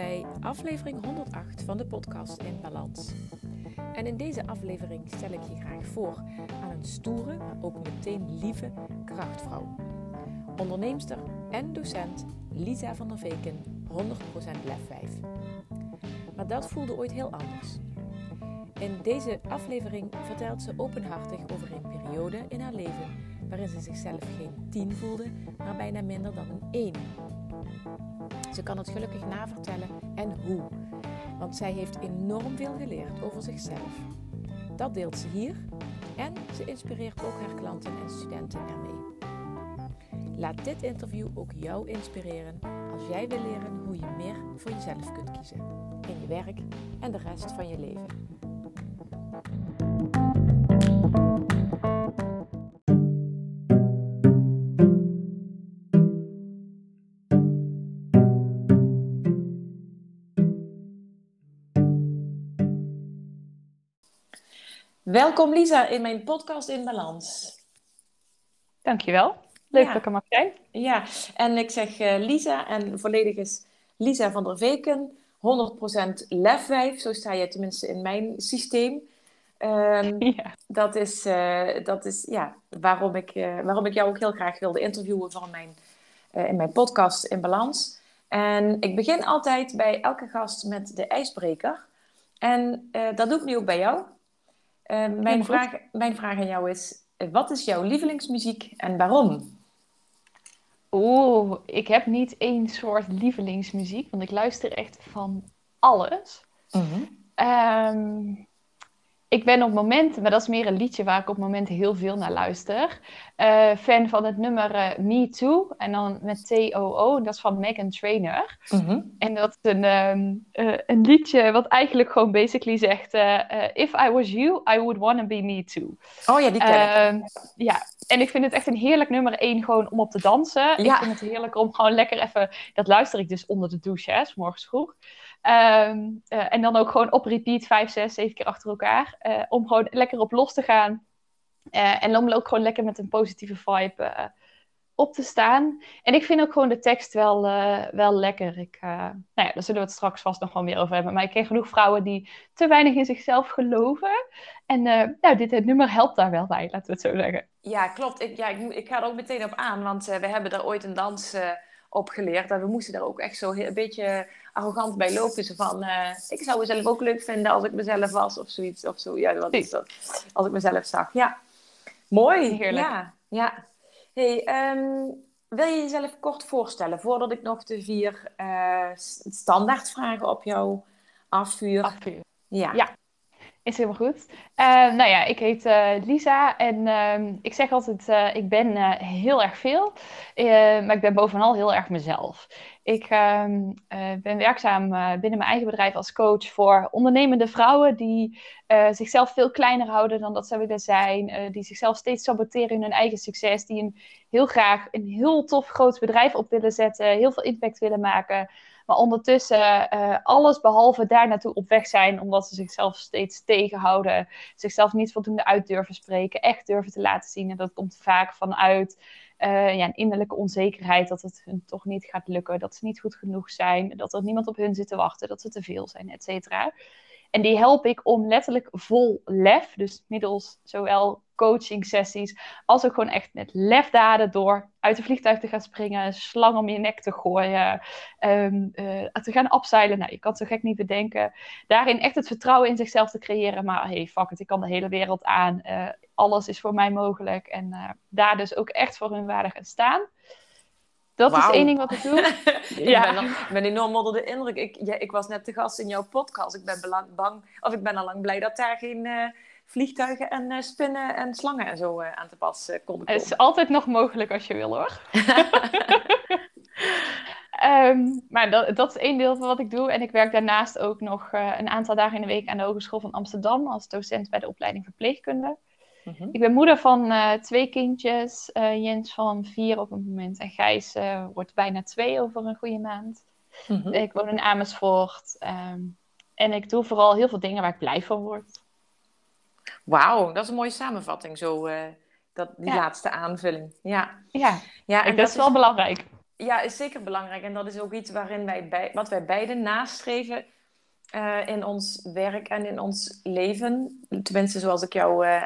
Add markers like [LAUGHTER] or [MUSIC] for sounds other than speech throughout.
bij aflevering 108 van de podcast In Balans. En in deze aflevering stel ik je graag voor aan een stoere, maar ook meteen lieve krachtvrouw. Onderneemster en docent Lisa van der Veken, 100% lefwijf. Maar dat voelde ooit heel anders. In deze aflevering vertelt ze openhartig over een periode in haar leven waarin ze zichzelf geen 10 voelde, maar bijna minder dan een 1. Ze kan het gelukkig navertellen en hoe, want zij heeft enorm veel geleerd over zichzelf. Dat deelt ze hier en ze inspireert ook haar klanten en studenten ermee. Laat dit interview ook jou inspireren als jij wil leren hoe je meer voor jezelf kunt kiezen in je werk en de rest van je leven. Welkom Lisa in mijn podcast In Balans. Dankjewel. Leuk dat ik er mag zijn. Ja, en ik zeg uh, Lisa en volledig is Lisa van der Veken, 100% lefwijf, zo sta je tenminste in mijn systeem. Um, [LAUGHS] ja. Dat is, uh, dat is ja, waarom, ik, uh, waarom ik jou ook heel graag wilde interviewen voor mijn, in mijn podcast In Balans. En ik begin altijd bij elke gast met de ijsbreker. En dat doe ik nu ook bij jou. Uh, mijn, vraag, mijn vraag aan jou is: wat is jouw lievelingsmuziek en waarom? Oeh, ik heb niet één soort lievelingsmuziek, want ik luister echt van alles. Mm -hmm ik ben op momenten, maar dat is meer een liedje waar ik op momenten heel veel naar luister. Uh, fan van het nummer uh, Me Too. En dan met T-O-O. Dat is van Megan Trainer. Mhm. En dat is een, um, uh, een liedje wat eigenlijk gewoon basically zegt... If I was you, I would wanna be me too. Oh ja, die ken ik. Ehm, ja, en ik vind het echt een heerlijk nummer één gewoon om op te dansen. Ja. Ik vind het heerlijk om gewoon lekker even... Dat luister ik dus onder de douche, hè, s morgens vroeg. Ehm, eh, en dan ook gewoon op repeat vijf, zes, zeven keer achter elkaar. Uh, om gewoon lekker op los te gaan. Uh, en om ook gewoon lekker met een positieve vibe op te staan. En ik vind ook gewoon de tekst wel, wel lekker. Ik, nou ja, daar zullen we het straks vast nog wel meer over hebben. Maar ik ken genoeg vrouwen die te weinig in zichzelf geloven. En nou, dit nummer helpt daar wel bij, laten we het zo zeggen. Ja, klopt. Ik, ja, ik, ik ga er ook meteen op aan. Want we hebben daar ooit een dans op geleerd. En we moesten daar ook echt zo een beetje arrogant bij lopen. Zo van, uh, ik zou mezelf ook leuk vinden als ik mezelf was of zoiets. Of zo. Ja, wat is dat? Als ik mezelf zag. Ja. Mooi. Heerlijk. Ja. ja. Hey, um, wil je jezelf kort voorstellen voordat ik nog de vier uh, standaardvragen op jou afvuur? afvuur. Ja. ja. Is helemaal goed. Uh, nou ja, ik heet uh, Lisa en uh, ik zeg altijd, uh, ik ben heel erg veel, maar ik ben bovenal heel erg mezelf. Ik ehm, ben werkzaam binnen mijn eigen bedrijf als coach voor ondernemende vrouwen die zichzelf veel kleiner houden dan dat ze willen zijn, die zichzelf steeds saboteren in hun eigen succes, die een, heel graag een heel tof groot bedrijf op willen zetten, heel veel impact willen maken, maar ondertussen uh, alles behalve daar naartoe op weg zijn, omdat ze zichzelf steeds tegenhouden, zichzelf niet voldoende uit durven spreken, echt durven te laten zien. En dat komt vaak vanuit uh, ja, een innerlijke onzekerheid dat het hun toch niet gaat lukken, dat ze niet goed genoeg zijn, dat er niemand op hun zit te wachten, dat ze te veel zijn, et cetera. En die help ik om letterlijk vol lef, dus middels zowel coaching sessies, als ook gewoon echt met lefdaden door uit de vliegtuig te gaan springen, slang om je nek te gooien, um, uh, te gaan upseilen. Nou, je kan het zo gek niet bedenken. Daarin echt het vertrouwen in zichzelf te creëren. Maar hey, fuck it, ik kan de hele wereld aan. Uh, alles is voor mij mogelijk. En uh, daar dus ook echt voor hun waardig gaan staan. Dat is één ding wat ik doe. [LAUGHS] ja. Ik ben, ben, enorm onder de indruk. Ik, ja, ik was net te gast in jouw podcast. Ik ben belang, bang, of ik ben al lang blij dat daar geen uh, vliegtuigen en uh, spinnen en slangen en zo uh, aan te pas konden komen. Het is altijd nog mogelijk als je wil hoor. um, [LAUGHS] maar dat, dat, is één deel van wat ik doe. En ik werk daarnaast ook nog een aantal dagen in de week aan de Hogeschool van Amsterdam als docent bij de opleiding verpleegkunde. Mhm. Ik ben moeder van uh, twee kindjes. Uh, Jens van vier op een moment. En Gijs uh, wordt bijna twee over een goede maand. Mhm. Ik woon in Amersfoort. Um, en ik doe vooral heel veel dingen waar ik blij van word. Wauw, dat is een mooie samenvatting. Zo, dat, die laatste aanvulling. Ja, ja. ja en dat, dat is wel belangrijk. ja, is zeker belangrijk. En dat is ook iets waarin wij bij, wat wij beiden nastreven uh, in ons werk en in ons leven. Tenminste, zoals ik jou uh,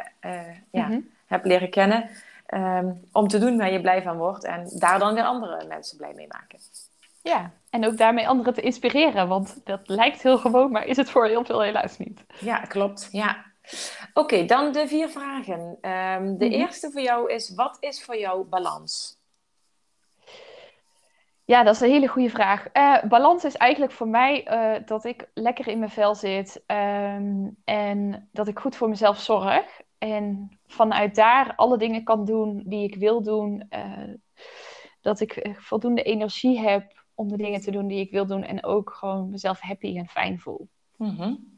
ja, mhm. heb leren kennen. Um, om te doen waar je blij van wordt en daar dan weer andere mensen blij mee maken. Ja, en ook daarmee anderen te inspireren, want dat lijkt heel gewoon, maar is het voor heel veel helaas niet. Ja, klopt. Ja. Oké, dan de vier vragen. Um, de mhm. eerste voor jou is: wat is voor jou balans? Ja, dat is een hele goede vraag. Uh, balans is eigenlijk voor mij uh, dat ik lekker in mijn vel zit um, en dat ik goed voor mezelf zorg. En vanuit daar alle dingen kan doen die ik wil doen. Uh, dat ik voldoende energie heb om de dingen te doen die ik wil doen. En ook gewoon mezelf happy en fijn voel. Mm -hmm.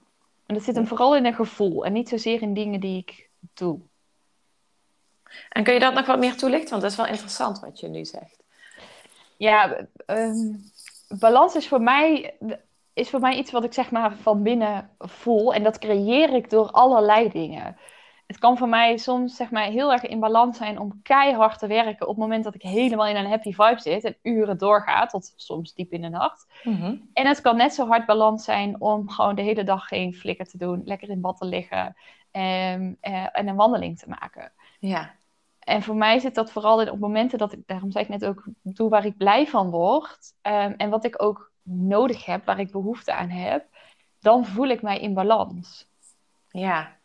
En dat zit hem vooral in een gevoel en niet zozeer in dingen die ik doe. En kun je dat nog wat meer toelichten? Want dat is wel interessant wat je nu zegt. Ja, ehm, balans is voor, mij, is voor mij iets wat ik zeg maar van binnen voel. En dat creëer ik door allerlei dingen. Het kan voor mij soms zeg maar heel erg in balans zijn om keihard te werken op het moment dat ik helemaal in een happy vibe zit en uren doorgaat, tot soms diep in de nacht. Mhm. En het kan net zo hard balans zijn om gewoon de hele dag geen flikker te doen, lekker in bad te liggen en, eh, en een wandeling te maken. Ja. En voor mij zit dat vooral in op momenten dat ik, daarom zei ik net ook, doe waar ik blij van word. Um, en wat ik ook nodig heb, waar ik behoefte aan heb, dan voel ik mij in balans. Ja,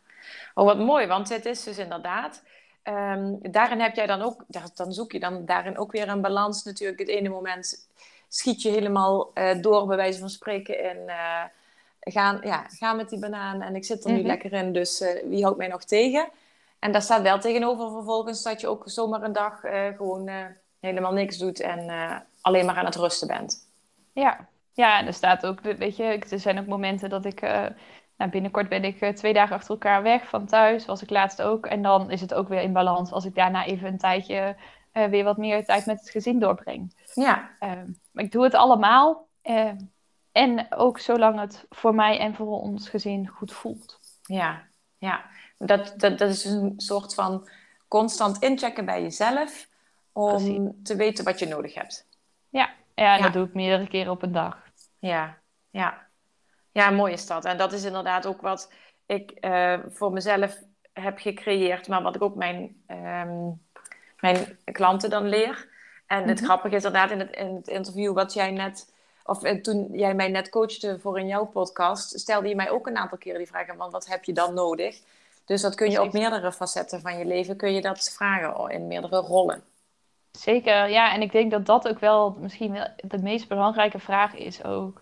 oh wat mooi, want het is dus inderdaad, um, daarin heb jij dan ook, dan zoek je dan daarin ook weer een balans natuurlijk. Het ene moment schiet je helemaal uh, door, bij wijze van spreken, in uh, gaan, ja, gaan met die banaan en ik zit er nu mhm. lekker in, dus uh, wie houdt mij nog tegen? En daar staat wel tegenover vervolgens dat je ook zomaar een dag uh, gewoon uh, helemaal niks doet en uh, alleen maar aan het rusten bent. Ja, ja en er staat ook, weet je, er zijn ook momenten dat ik, nou, binnenkort ben ik twee dagen achter elkaar weg van thuis, was ik laatst ook. En dan is het ook weer in balans als ik daarna even een tijdje weer wat meer tijd met het gezin doorbreng. Ja. Ehm, maar ik doe het allemaal. en ook zolang het voor mij en voor ons gezin goed voelt. Ja, ja dat, dat, dat is een soort van constant inchecken bij jezelf om te weten wat je nodig hebt. Ja, ja, dat doe ik meerdere keren op een dag. Ja, ja. Ja, mooi is dat. En dat is inderdaad ook wat ik uh, voor mezelf heb gecreëerd, maar wat ik ook mijn, um, mijn klanten dan leer. En het mhm. grappige is inderdaad in het, in het interview wat jij net, of eh, toen jij mij net coachte voor in jouw podcast, stelde je mij ook een aantal keren die vraag: van wat heb je dan nodig? Dus dat kun je op meerdere facetten van je leven, kun je dat vragen in meerdere rollen. Zeker, ja. En ik denk dat dat ook wel misschien wel de meest belangrijke vraag is ook.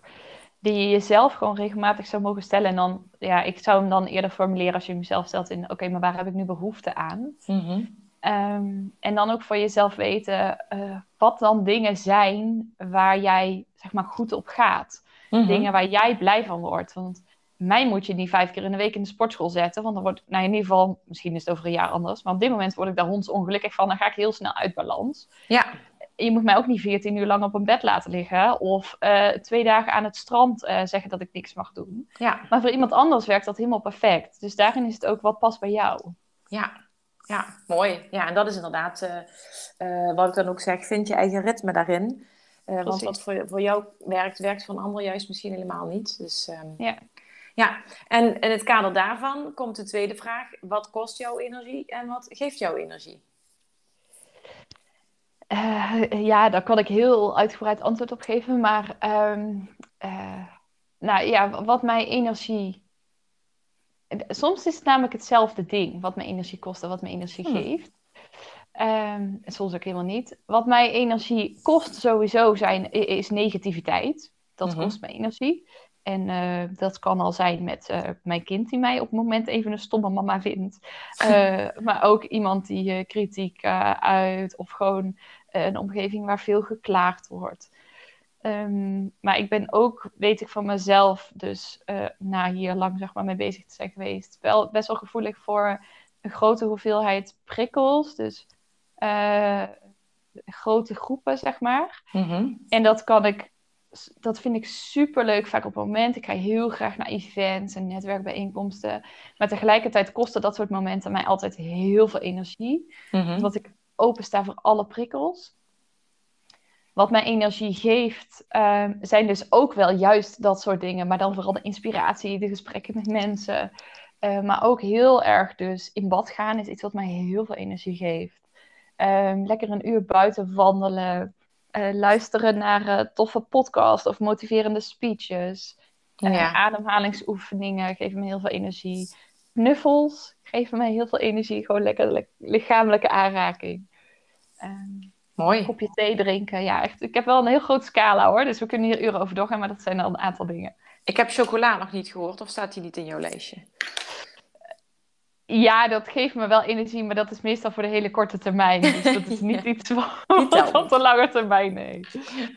Die je jezelf gewoon regelmatig zou mogen stellen. En dan, ja, ik zou hem dan eerder formuleren als je hem zelf stelt in... Oké, maar waar heb ik nu behoefte aan? Mhm. Ehm, en dan ook voor jezelf weten uh, wat dan dingen zijn waar jij zeg maar goed op gaat. Mhm. Dingen waar jij blij van wordt. Want mij moet je niet vijf keer in de week in de sportschool zetten. Want dan wordt, nou in ieder geval, misschien is het over een jaar anders. Maar op dit moment word ik daar hondsongelukkig van. Dan ga ik heel snel uit balans. Ja. Je moet mij ook niet 14 uur lang op een bed laten liggen. Of uh, twee dagen aan het strand uh, zeggen dat ik niks mag doen. Ja. Maar voor iemand anders werkt dat helemaal perfect. Dus daarin is het ook wat past bij jou. Ja, ja mooi. Ja, en dat is inderdaad uh, wat ik dan ook zeg. Vind je eigen ritme daarin. want wat voor, voor jou werkt, werkt voor een ander juist misschien helemaal niet. Dus um, ja. Ja, en in het kader daarvan komt de tweede vraag. Wat kost jouw energie en wat geeft jouw energie? Uh, ja, daar kan ik heel uitgebreid antwoord op geven. Maar um, uh, nou ja, wat mij energie. Soms is het namelijk hetzelfde ding. Wat mijn energie kost en wat mijn energie hmm. geeft. Um, soms ook helemaal niet. Wat mij energie kost sowieso zijn, is negativiteit. Dat mm -hmm. kost mij energie. En uh, dat kan al zijn met uh, mijn kind die mij op het moment even een stomme mama vindt. Uh, [LAUGHS] maar ook iemand die kritiek uit of gewoon een omgeving waar veel geklaagd wordt. Um, maar ik ben ook, weet ik van mezelf, dus na hier lang zeg maar, mee bezig te zijn geweest, wel best wel gevoelig voor een grote hoeveelheid prikkels. Dus grote groepen, zeg maar. Mm -hmm. En dat kan ik dat vind ik super leuk vaak op het moment. Ik ga heel graag naar events en netwerkbijeenkomsten. Maar tegelijkertijd kosten dat soort momenten mij altijd heel veel energie. Mm -hmm. Omdat ik opensta voor alle prikkels. wat mij energie geeft, ehm, zijn dus ook wel juist dat soort dingen. Maar dan vooral de inspiratie, de gesprekken met mensen. Uh, maar ook heel erg dus in bad gaan is iets wat mij heel veel energie geeft. Um, lekker een uur buiten wandelen. Uh, luisteren naar uh, toffe podcasts of motiverende speeches. Ja. Ademhalingsoefeningen geven me heel veel energie. Knuffels geven me heel veel energie. Gewoon lekker lichamelijke aanraking. Um, Mooi. Een kopje thee drinken. Ja, echt. Ik heb wel een heel groot scala hoor. Dus we kunnen hier uren over doorgaan, maar dat zijn al een aantal dingen. Ik heb chocola nog niet gehoord, of staat die niet in jouw lijstje? Ja, dat geeft me wel energie, maar dat is meestal voor de hele korte termijn. Dus dat is [LAUGHS] niet iets wat [LAUGHS] op de lange termijn, nee.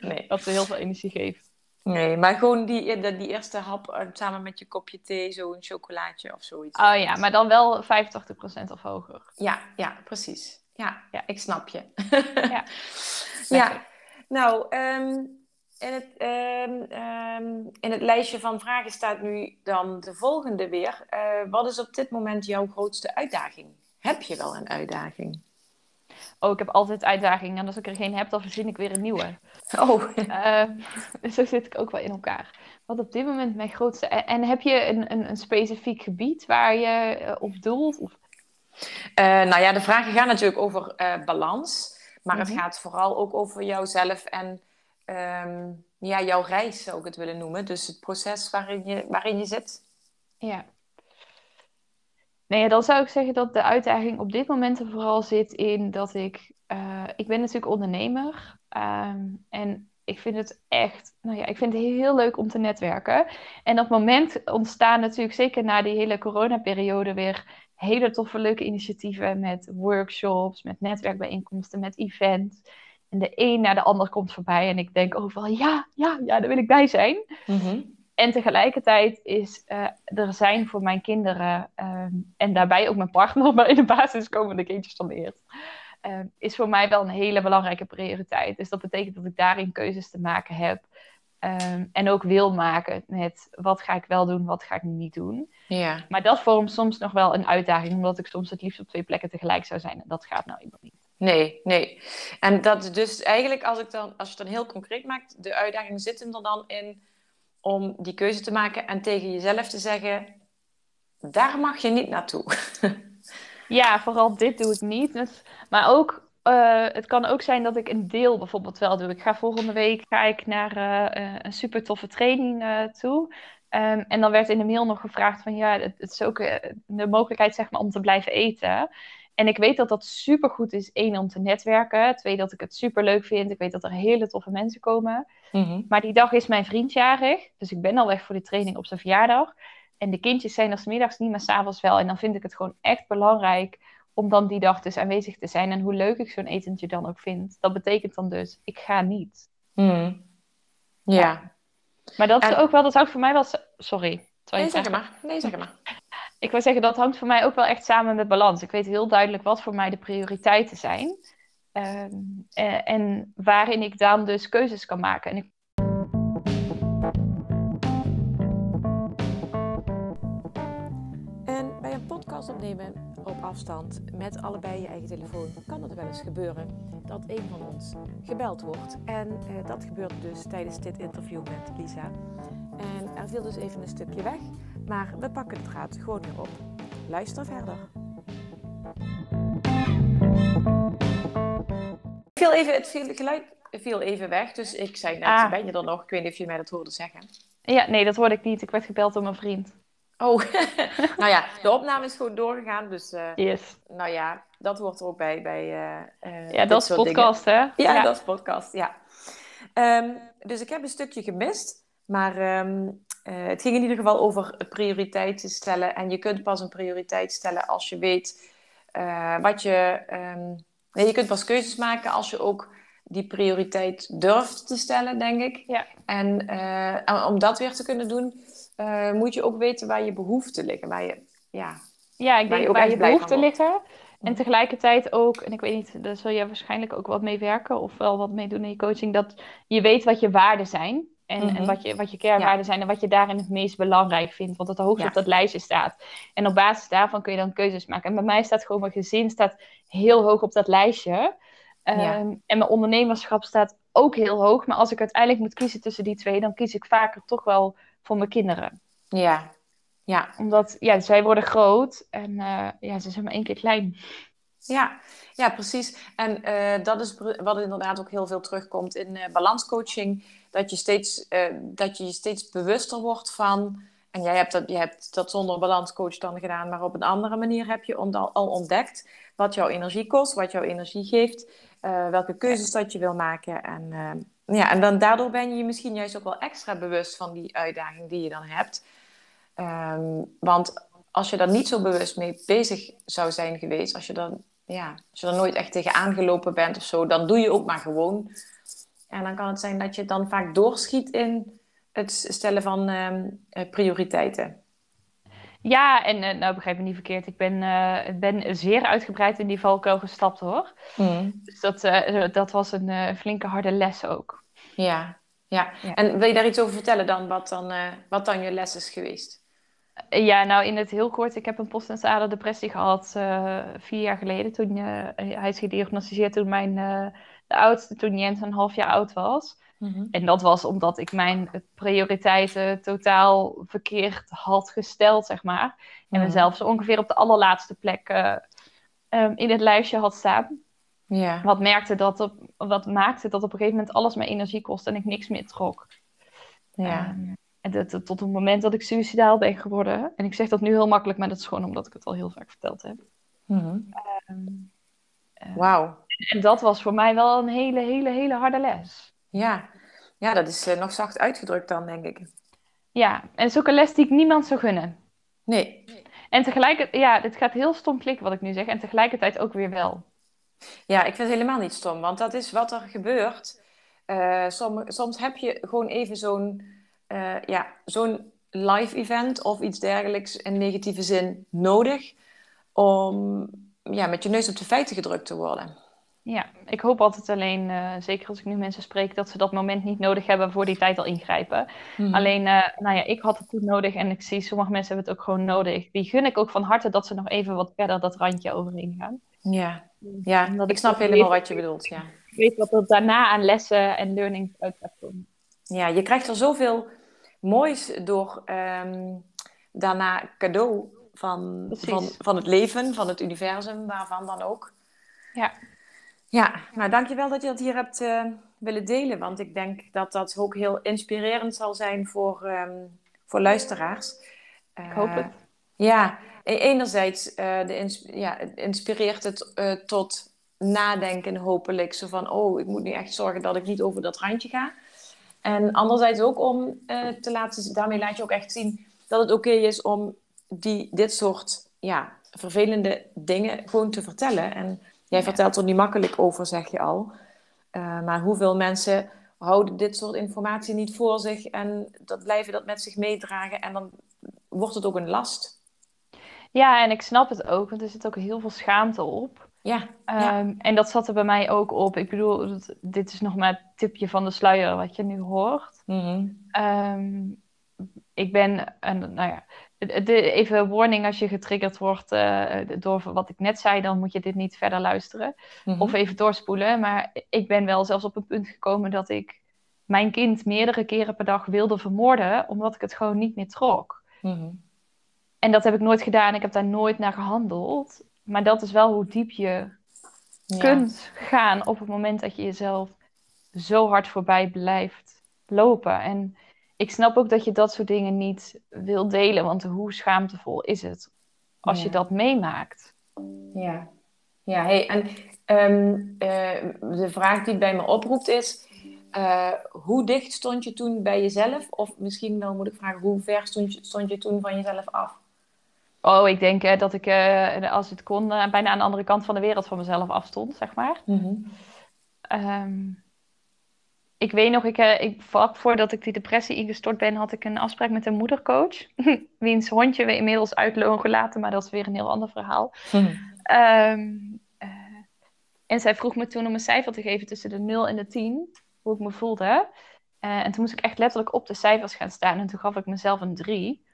nee. Dat ze heel veel energie geeft. Nee, maar gewoon die, die eerste hap eh, samen met je kopje thee, zo'n chocolaatje of zoiets. Oh ja, maar dan wel 85% of hoger. Ja, ja, precies. Ja, ja, ik snap je. ja. [LAUGHS] ja. Nou, um, in, het, um, in het lijstje van vragen staat nu dan de volgende weer. Uh, wat is op dit moment jouw grootste uitdaging? Heb je wel een uitdaging? Oh, ik heb altijd uitdagingen. En als ik er geen heb, dan verzin ik weer een nieuwe. Oh. Uh, zo zit ik ook wel in elkaar. Wat op dit moment mijn grootste... En heb je een, een, een specifiek gebied waar je eh, op doelt? Of uh, nou ja, de vragen gaan natuurlijk over balans. Maar het mhm. gaat vooral ook over jouzelf en um, ja, jouw reis, zou ik het willen noemen. Dus het proces waarin je, waarin je zit. Ja. Nee, dan zou ik zeggen dat de uitdaging op dit moment er vooral zit in dat ik... Uh, ik ben natuurlijk ondernemer. Um, en ik vind het echt, nou ja, ik vind het heel leuk om te netwerken. En op het moment ontstaan natuurlijk, zeker na die hele coronaperiode, weer hele toffe, leuke initiatieven met workshops, met netwerkbijeenkomsten, met events. En de een naar de ander komt voorbij en ik denk overal, ja, ja, ja, daar wil ik bij zijn. Mhm. En tegelijkertijd is uh, er zijn voor mijn kinderen, ehm, en daarbij ook mijn partner, [LAUGHS] maar in de basis komen de kindjes dan eerst, uh, is voor mij wel een hele belangrijke prioriteit. Dus dat betekent dat ik daarin keuzes te maken heb. Um, en ook wil maken met wat ga ik wel doen, wat ga ik niet doen. Ja. Maar dat vormt soms nog wel een uitdaging, omdat ik soms het liefst op twee plekken tegelijk zou zijn. En dat gaat nou iemand niet. Nee, nee. En dat dus eigenlijk, als, ik dan, als je het dan heel concreet maakt, de uitdaging zit hem er dan in om die keuze te maken en tegen jezelf te zeggen: daar mag je niet naartoe. [LAUGHS] ja, vooral dit doe ik niet. Dus, maar ook uh, het kan ook zijn dat ik een deel bijvoorbeeld wel doe. Ik ga volgende week ga ik naar uh, een super toffe training toe. Um, en dan werd in de mail nog gevraagd van ja, het, het is ook de mogelijkheid zeg maar, om te blijven eten. En ik weet dat dat super goed is. één om te netwerken. Twee, dat ik het super leuk vind. Ik weet dat er hele toffe mensen komen. Mm-hmm. Maar die dag is mijn vriend jarig. Dus ik ben al weg voor die training op zijn verjaardag. En de kindjes zijn er s middags niet, maar s'avonds wel. En dan vind ik het gewoon echt belangrijk om dan die dag dus aanwezig te zijn. En hoe leuk ik zo'n etentje dan ook vind. Dat betekent dan dus, ik ga niet. Mm. Ja. Maar dat is ook wel, dat hangt voor mij wel... Sorry. Nee, zeg maar. Nee, zeg maar. Ik wil zeggen, dat hangt voor mij ook wel echt samen met balans. Ik weet heel duidelijk wat voor mij de prioriteiten zijn. Um, en, en waarin ik dan dus keuzes kan maken. En bij een podcast opnemen op afstand met allebei je eigen telefoon kan het wel eens gebeuren dat een van ons gebeld wordt. En eh, dat gebeurt dus tijdens dit interview met Lisa. En er viel dus even een stukje weg, maar we pakken de draad gewoon weer op. Luister verder. Viel even, het geluid viel even weg, dus ik zei net, ah. ben je er nog? Ik weet niet of je mij dat hoorde zeggen. Ja, nee, dat hoorde ik niet. Ik werd gebeld door mijn vriend. Oh, [LAUGHS] nou ja, de opname is gewoon doorgegaan. Dus uh, yes. nou ja, dat hoort er ook bij. bij uh, ja, dat is podcast, hè? Ja, dat is podcast, ja. Um, dus ik heb een stukje gemist. Maar um, het ging in ieder geval over prioriteiten stellen. En je kunt pas een prioriteit stellen als je weet wat je... Um, nee, je kunt pas keuzes maken als je ook die prioriteit durft te stellen, denk ik. Ja. En om dat weer te kunnen doen moet je ook weten waar je behoeften liggen. Waar je, ja, ja, ik denk waar je, behoeften liggen. En mm. tegelijkertijd ook, en ik weet niet, daar zul je waarschijnlijk ook wat mee werken of wel wat mee doen in je coaching, dat je weet wat je waarden zijn. En, en mhm. wat je, wat je kernwaarden zijn en wat je daarin het meest belangrijk vindt. Want het hoogst op dat lijstje staat. En op basis daarvan kun je dan keuzes maken. En bij mij staat gewoon mijn gezin staat heel hoog op dat lijstje. Ehm, en mijn ondernemerschap staat ook heel hoog. Maar als ik uiteindelijk moet kiezen tussen die twee, dan kies ik vaker toch wel voor mijn kinderen. Ja, ja. Omdat ja, zij worden groot en uh, ja, ze zijn maar één keer klein. Ja, ja precies. En uh, dat is wat inderdaad ook heel veel terugkomt in uh, balanscoaching. Dat je, steeds, dat je steeds bewuster wordt van. En jij hebt, dat, je hebt dat zonder balanscoach dan gedaan, maar op een andere manier heb je al ontdekt wat jouw energie kost, wat jouw energie geeft, welke keuzes dat je wil maken. En, ja, en dan, daardoor ben je je misschien juist ook wel extra bewust van die uitdaging die je dan hebt. Um, want als je daar niet zo bewust mee bezig zou zijn geweest, als je, dan, ja, als je er nooit echt tegen aangelopen bent of zo, dan doe je ook maar gewoon. En dan kan het zijn dat je dan vaak doorschiet in het stellen van um, prioriteiten. Ja, en uh, nou begrijp me niet verkeerd. Ik ben, uh, ben zeer uitgebreid in die valkuil gestapt hoor. Mm. Dus dat, uh, dat was een flinke harde les ook. Ja, ja. ja. En wil je daar iets over vertellen dan, wat dan, wat dan je les is geweest? Ja, nou in het heel kort. Ik heb een postnatale depressie gehad uh, vier jaar geleden. Toen, uh, hij is gediagnosticeerd toen mijn uh, de oudste, toen Jens een half jaar oud was. Mm-hmm. En dat was omdat ik mijn prioriteiten totaal verkeerd had gesteld, zeg maar. En mm-hmm. mezelf zo ongeveer op de allerlaatste plek um, in het lijstje had staan. Yeah. Wat, merkte dat op, wat maakte dat op een gegeven moment alles mijn energie kostte en ik niks meer trok. Ja. Um, en dat, tot het moment dat ik suicidaal ben geworden. En ik zeg dat nu heel makkelijk, maar dat is gewoon omdat ik het al heel vaak verteld heb. Mm Wauw. En dat was voor mij wel een hele, hele, hele harde les. Ja, ja dat is uh, nog zacht uitgedrukt dan, denk ik. Ja, en het is ook een les die ik niemand zou gunnen. Nee. En tegelijkertijd, ja, dit gaat heel stom klikken wat ik nu zeg. En tegelijkertijd ook weer wel. Ja, ik vind het helemaal niet stom, want dat is wat er gebeurt. Uh, soms heb je gewoon even zo'n uh, ja, zo'n live event of iets dergelijks in negatieve zin nodig om ja, met je neus op de feiten gedrukt te worden. Ja, ik hoop altijd alleen, uh, zeker als ik nu mensen spreek, dat ze dat moment niet nodig hebben voor die tijd al ingrijpen. Mhm. Alleen, uh, nou ja, ik had het toen nodig en ik zie sommige mensen hebben het ook gewoon nodig. Die gun ik ook van harte dat ze nog even wat verder dat randje overheen gaan. Ja, ja ik, ik snap helemaal wat je bedoelt. Ja. Ik weet wat er daarna aan lessen en learning uit gaat komen. Ja, je krijgt er zoveel moois door um, daarna cadeau van, van, van het leven, van het universum, waarvan dan ook. Ja. Ja, nou dankjewel dat je dat hier hebt uh, willen delen. Want ik denk dat dat ook heel inspirerend zal zijn voor, um, voor luisteraars. ik hoop het. Uh, ja, e-, enerzijds uh, de ja, inspireert het tot nadenken hopelijk. Zo van, oh, ik moet nu echt zorgen dat ik niet over dat randje ga. En anderzijds ook om uh, te laten, daarmee laat je ook echt zien dat het oké is om die, dit soort ja, vervelende dingen gewoon te vertellen. En jij vertelt er niet makkelijk over, zeg je al. Uh, maar hoeveel mensen houden dit soort informatie niet voor zich en dat blijven dat met zich meedragen en dan wordt het ook een last. Ja, en ik snap het ook, want er zit ook heel veel schaamte op. Ja, um, En dat zat er bij mij ook op. Ik bedoel, dit is nog maar het tipje van de sluier wat je nu hoort. Mm um, ik ben, en, nou ja, de, even warning als je getriggerd wordt uh, door wat ik net zei, dan moet je dit niet verder luisteren. Mm -hmm. Of even doorspoelen. Maar ik ben wel zelfs op een punt gekomen dat ik mijn kind meerdere keren per dag wilde vermoorden, omdat ik het gewoon niet meer trok. Mm -hmm. En dat heb ik nooit gedaan. Ik heb daar nooit naar gehandeld. Maar dat is wel hoe diep je kunt gaan op het moment dat je jezelf zo hard voorbij blijft lopen. En ik snap ook dat je dat soort dingen niet wil delen, want hoe schaamtevol is het als je dat meemaakt? Ja, ja hey, en um, uh, de vraag die bij me oproept is: uh, hoe dicht stond je toen bij jezelf? Of misschien wel moet ik vragen, hoe ver stond je, stond je toen van jezelf af? Oh, ik denk uh, dat ik, uh, als het kon, uh, bijna aan de andere kant van de wereld van mezelf afstond, zeg maar. Mm -hmm. um, ik weet nog, ik, ik, vlak voordat ik die depressie ingestort ben, had ik een afspraak met een moedercoach. [LAUGHS] wiens hondje we inmiddels uitlogen laten, maar dat is weer een heel ander verhaal. Mm -hmm. um, en zij vroeg me toen om een cijfer te geven tussen de 0 en de 10, hoe ik me voelde. en toen moest ik echt letterlijk op de cijfers gaan staan en toen gaf ik mezelf een 3.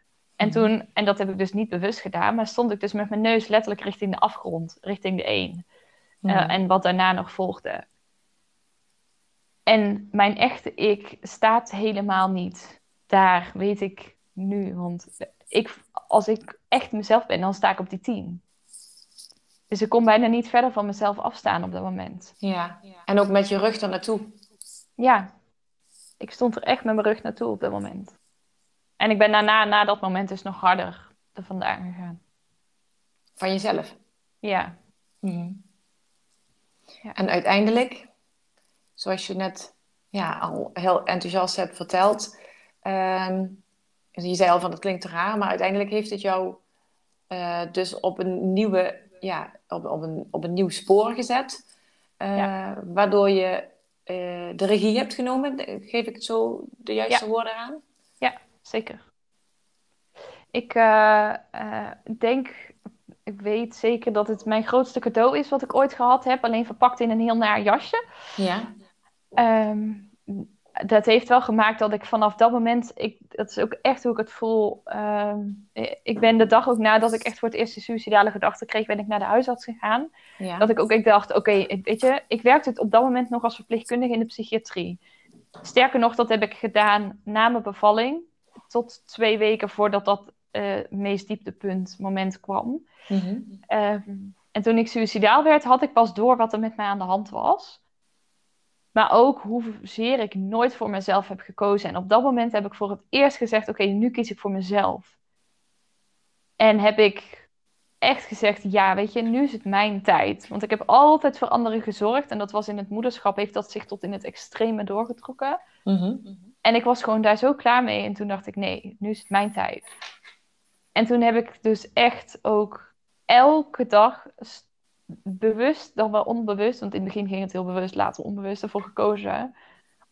En mhm. toen, en dat heb ik dus niet bewust gedaan, maar stond ik dus met mijn neus letterlijk richting de afgrond, richting de 1. Uh, en wat daarna nog volgde. En mijn echte ik staat helemaal niet daar, weet ik nu. Want ik, als ik echt mezelf ben, dan sta ik op die tien. Dus ik kon bijna niet verder van mezelf afstaan op dat moment. Ja, en ook met je rug er naartoe. Ja, ik stond er echt met mijn rug naartoe op dat moment. En ik ben daarna, na dat moment, dus nog harder er vandaan gegaan. Van jezelf? Ja. Mhm. ja. En uiteindelijk, zoals je net ja, al heel enthousiast hebt verteld, ehm, je zei al van het klinkt raar, maar uiteindelijk heeft het jou uh, dus op een nieuwe, ja, op, op, een, op een nieuw spoor gezet. Uh, Waardoor je uh, de regie hebt genomen. Geef ik het zo de juiste woorden aan? Zeker. Ik denk, ik weet zeker dat het mijn grootste cadeau is wat ik ooit gehad heb. Alleen verpakt in een heel naar jasje. Ja. Um, dat heeft wel gemaakt dat ik vanaf dat moment, ik, dat is ook echt hoe ik het voel. Uh, ik ben de dag ook nadat ik echt voor het eerst de suicidale gedachten kreeg, ben ik naar de huisarts gegaan. Ja. Dat ik ook ik dacht, oké, weet je, ik werkte het op dat moment nog als verpleegkundige in de psychiatrie. Sterker nog, dat heb ik gedaan na mijn bevalling, tot twee weken voordat dat uh, meest dieptepunt moment kwam. Mm -hmm. en toen ik suicidaal werd, had ik pas door wat er met mij aan de hand was. Maar ook hoezeer ik nooit voor mezelf heb gekozen. En op dat moment heb ik voor het eerst gezegd: Oké, nu kies ik voor mezelf. En heb ik echt gezegd: Ja, weet je, nu is het mijn tijd. Want ik heb altijd voor anderen gezorgd. En dat was in het moederschap, heeft dat zich tot in het extreme doorgetrokken. Mhm. En ik was gewoon daar zo klaar mee. En toen dacht ik: Nee, nu is het mijn tijd. En toen heb ik dus echt ook elke dag bewust dan wel onbewust, want in het begin ging het heel bewust, later onbewust ervoor gekozen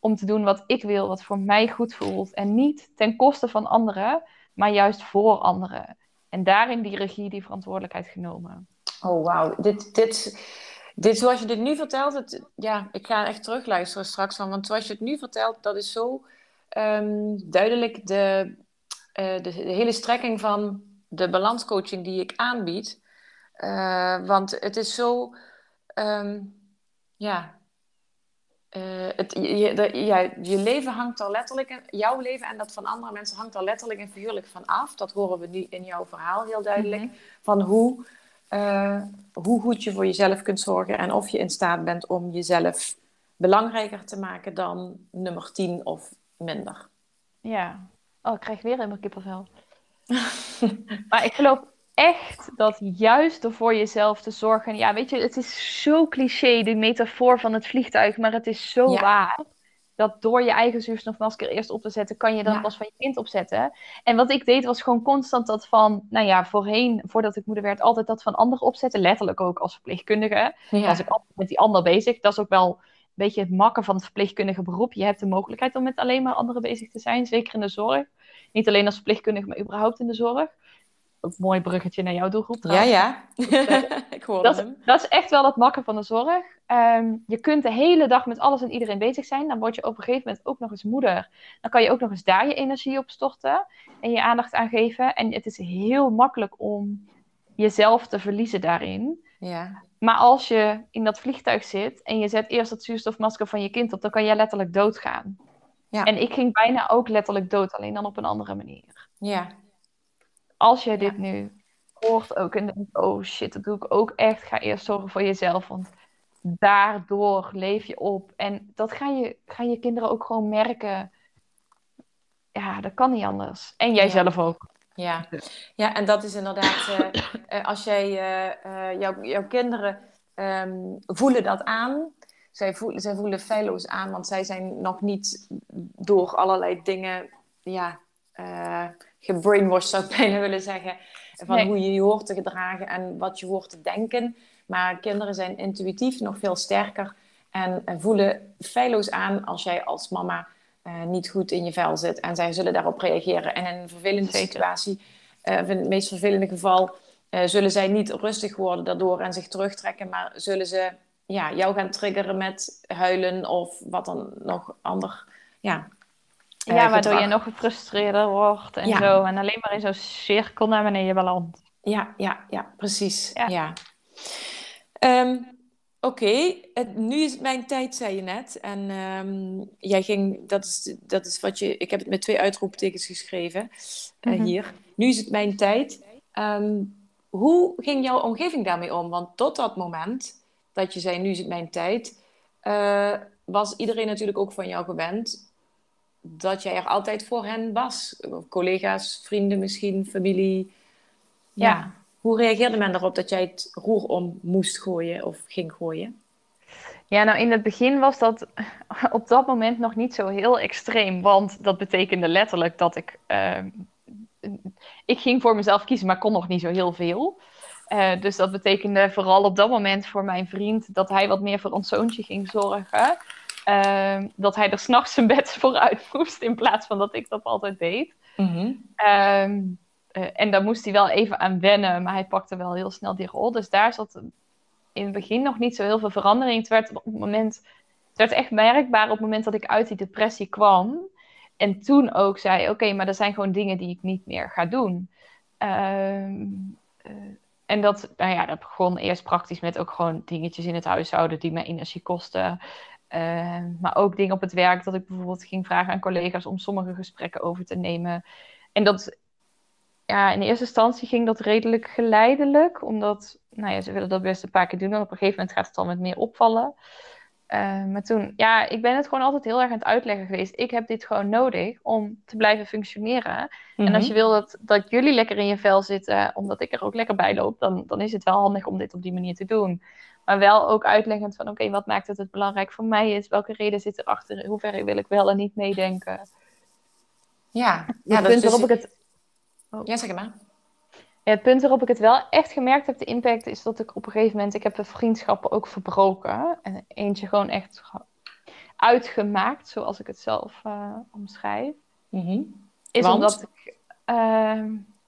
om te doen wat ik wil, wat voor mij goed voelt. En niet ten koste van anderen, maar juist voor anderen. En daarin die regie, die verantwoordelijkheid genomen. Oh, wauw. Dit, dit, dit, zoals je dit nu vertelt, het, ja, ik ga echt terugluisteren straks van, want zoals je het nu vertelt, dat is zo ehm, duidelijk de, uh, de, de hele strekking van de balanscoaching die ik aanbied. Uh, want het is zo, um, ja, uh, het, je, de, ja, je leven hangt er letterlijk, jouw leven en dat van andere mensen hangt er letterlijk en figuurlijk van af. Dat horen we nu in jouw verhaal heel duidelijk. Mm -hmm. Van hoe, uh, hoe goed je voor jezelf kunt zorgen en of je in staat bent om jezelf belangrijker te maken dan nummer 10 of minder. Ja, oh, ik krijg weer helemaal kippenvel. [LAUGHS] maar ik geloof echt dat juist door voor jezelf te zorgen. Ja, weet je, het is zo cliché, die metafoor van het vliegtuig, maar het is zo waar. Dat door je eigen zuurstofmasker eerst op te zetten, kan je dan ja. pas van je kind opzetten. En wat ik deed was gewoon constant dat van, nou ja, voorheen, voordat ik moeder werd, altijd dat van anderen opzetten. Letterlijk ook als verpleegkundige. Ja. Was ik altijd met die ander bezig. Dat is ook wel beetje het makken van het verpleegkundige beroep. Je hebt de mogelijkheid om met alleen maar anderen bezig te zijn, zeker in de zorg. Niet alleen als verpleegkundige, maar überhaupt in de zorg een mooi bruggetje naar jouw doelgroep. Ja, ja. [LAUGHS] ik hoor dat, hem. Dat is echt wel het makken van de zorg. Um, je kunt de hele dag met alles en iedereen bezig zijn. Dan word je op een gegeven moment ook nog eens moeder. Dan kan je ook nog eens daar je energie op storten en je aandacht aan geven. En het is heel makkelijk om jezelf te verliezen daarin. Ja. Maar als je in dat vliegtuig zit en je zet eerst dat zuurstofmasker van je kind op, dan kan jij letterlijk doodgaan. Ja. En ik ging bijna ook letterlijk dood, alleen dan op een andere manier. Ja, als jij dit nu hoort ook en denkt, oh shit, dat doe ik ook echt, ga eerst zorgen voor jezelf. Want daardoor leef je op. En dat gaan je, gaan je kinderen ook gewoon merken. Ja, dat kan niet anders. En jij zelf ook. Ja. ja, en dat is inderdaad, uh, als jij uh, jouw, jouw kinderen um, voelen dat aan. Zij voelen, zij voelen feilloos aan, want zij zijn nog niet door allerlei dingen ja, gebrainwashed, zou ik bijna willen zeggen. Van hoe je je hoort te gedragen en wat je hoort te denken. Maar kinderen zijn intuïtief nog veel sterker en voelen feilloos aan als jij als mama uh, niet goed in je vel zit. En zij zullen daarop reageren. En in een vervelende Zeker. situatie, uh, in het meest vervelende geval, uh, zullen zij niet rustig worden daardoor en zich terugtrekken, maar zullen ze ja, jou gaan triggeren met huilen of wat dan nog ander ja, ja, waardoor je nog gefrustreerder wordt en zo. En alleen maar in zo'n cirkel naar beneden belandt. Ja, ja, ja, precies. Ja. ja. Um, Oké, nu is het mijn tijd, zei je net. En ehm, jij ging, dat is, dat is wat je, ik heb het met twee uitroeptekens geschreven uh, hier. Nu is het mijn tijd. Ehm, hoe ging jouw omgeving daarmee om? Want tot dat moment dat je zei, nu is het mijn tijd, uh, was iedereen natuurlijk ook van jou gewend dat jij er altijd voor hen was. Collega's, vrienden misschien, familie. ja. Hoe reageerde men erop dat jij het roer om moest gooien of ging gooien? Ja, nou in het begin was dat [LAUGHS] op dat moment nog niet zo heel extreem. Want dat betekende letterlijk dat ik. Uh, ik ging voor mezelf kiezen, maar kon nog niet zo heel veel. Uh, dus dat betekende vooral op dat moment voor mijn vriend dat hij wat meer voor ons zoontje ging zorgen. Uh, dat hij er s'nachts zijn bed [LAUGHS] vooruit moest in plaats van dat ik dat altijd deed. Mm -hmm. Uh, en daar moest hij wel even aan wennen, maar hij pakte wel heel snel die rol. Dus daar zat in het begin nog niet zo heel veel verandering. Het werd, op het, moment, het werd echt merkbaar op het moment dat ik uit die depressie kwam. En toen ook zei: Oké, maar er zijn gewoon dingen die ik niet meer ga doen. Uh, uh, en dat, nou ja, dat begon eerst praktisch met ook gewoon dingetjes in het huishouden die me energie kosten. Uh, maar ook dingen op het werk, dat ik bijvoorbeeld ging vragen aan collega's om sommige gesprekken over te nemen. En dat ja, in eerste instantie ging dat redelijk geleidelijk, omdat nou ja, ze willen dat best een paar keer doen. En op een gegeven moment gaat het al met meer opvallen. Uh, maar toen, ja, ik ben het gewoon altijd heel erg aan het uitleggen geweest. Ik heb dit gewoon nodig om te blijven functioneren. En als mhm. je wil dat, dat jullie lekker in je vel zitten, omdat ik er ook lekker bij loop, dan, dan is het wel handig om dit op die manier te doen. Maar wel ook uitleggend van, oké, wat maakt het het belangrijk voor mij is? Welke reden zit erachter? Hoe ver wil ik wel en niet meedenken? Ja, ja dat punt waarop ik het Oh. Ja, zeg maar. het punt waarop ik het wel echt gemerkt heb, de impact, is dat ik op een gegeven moment, ik heb de vriendschappen ook verbroken. En eentje gewoon echt uitgemaakt, zoals ik het zelf uh, omschrijf. Mm Is omdat ik, uh,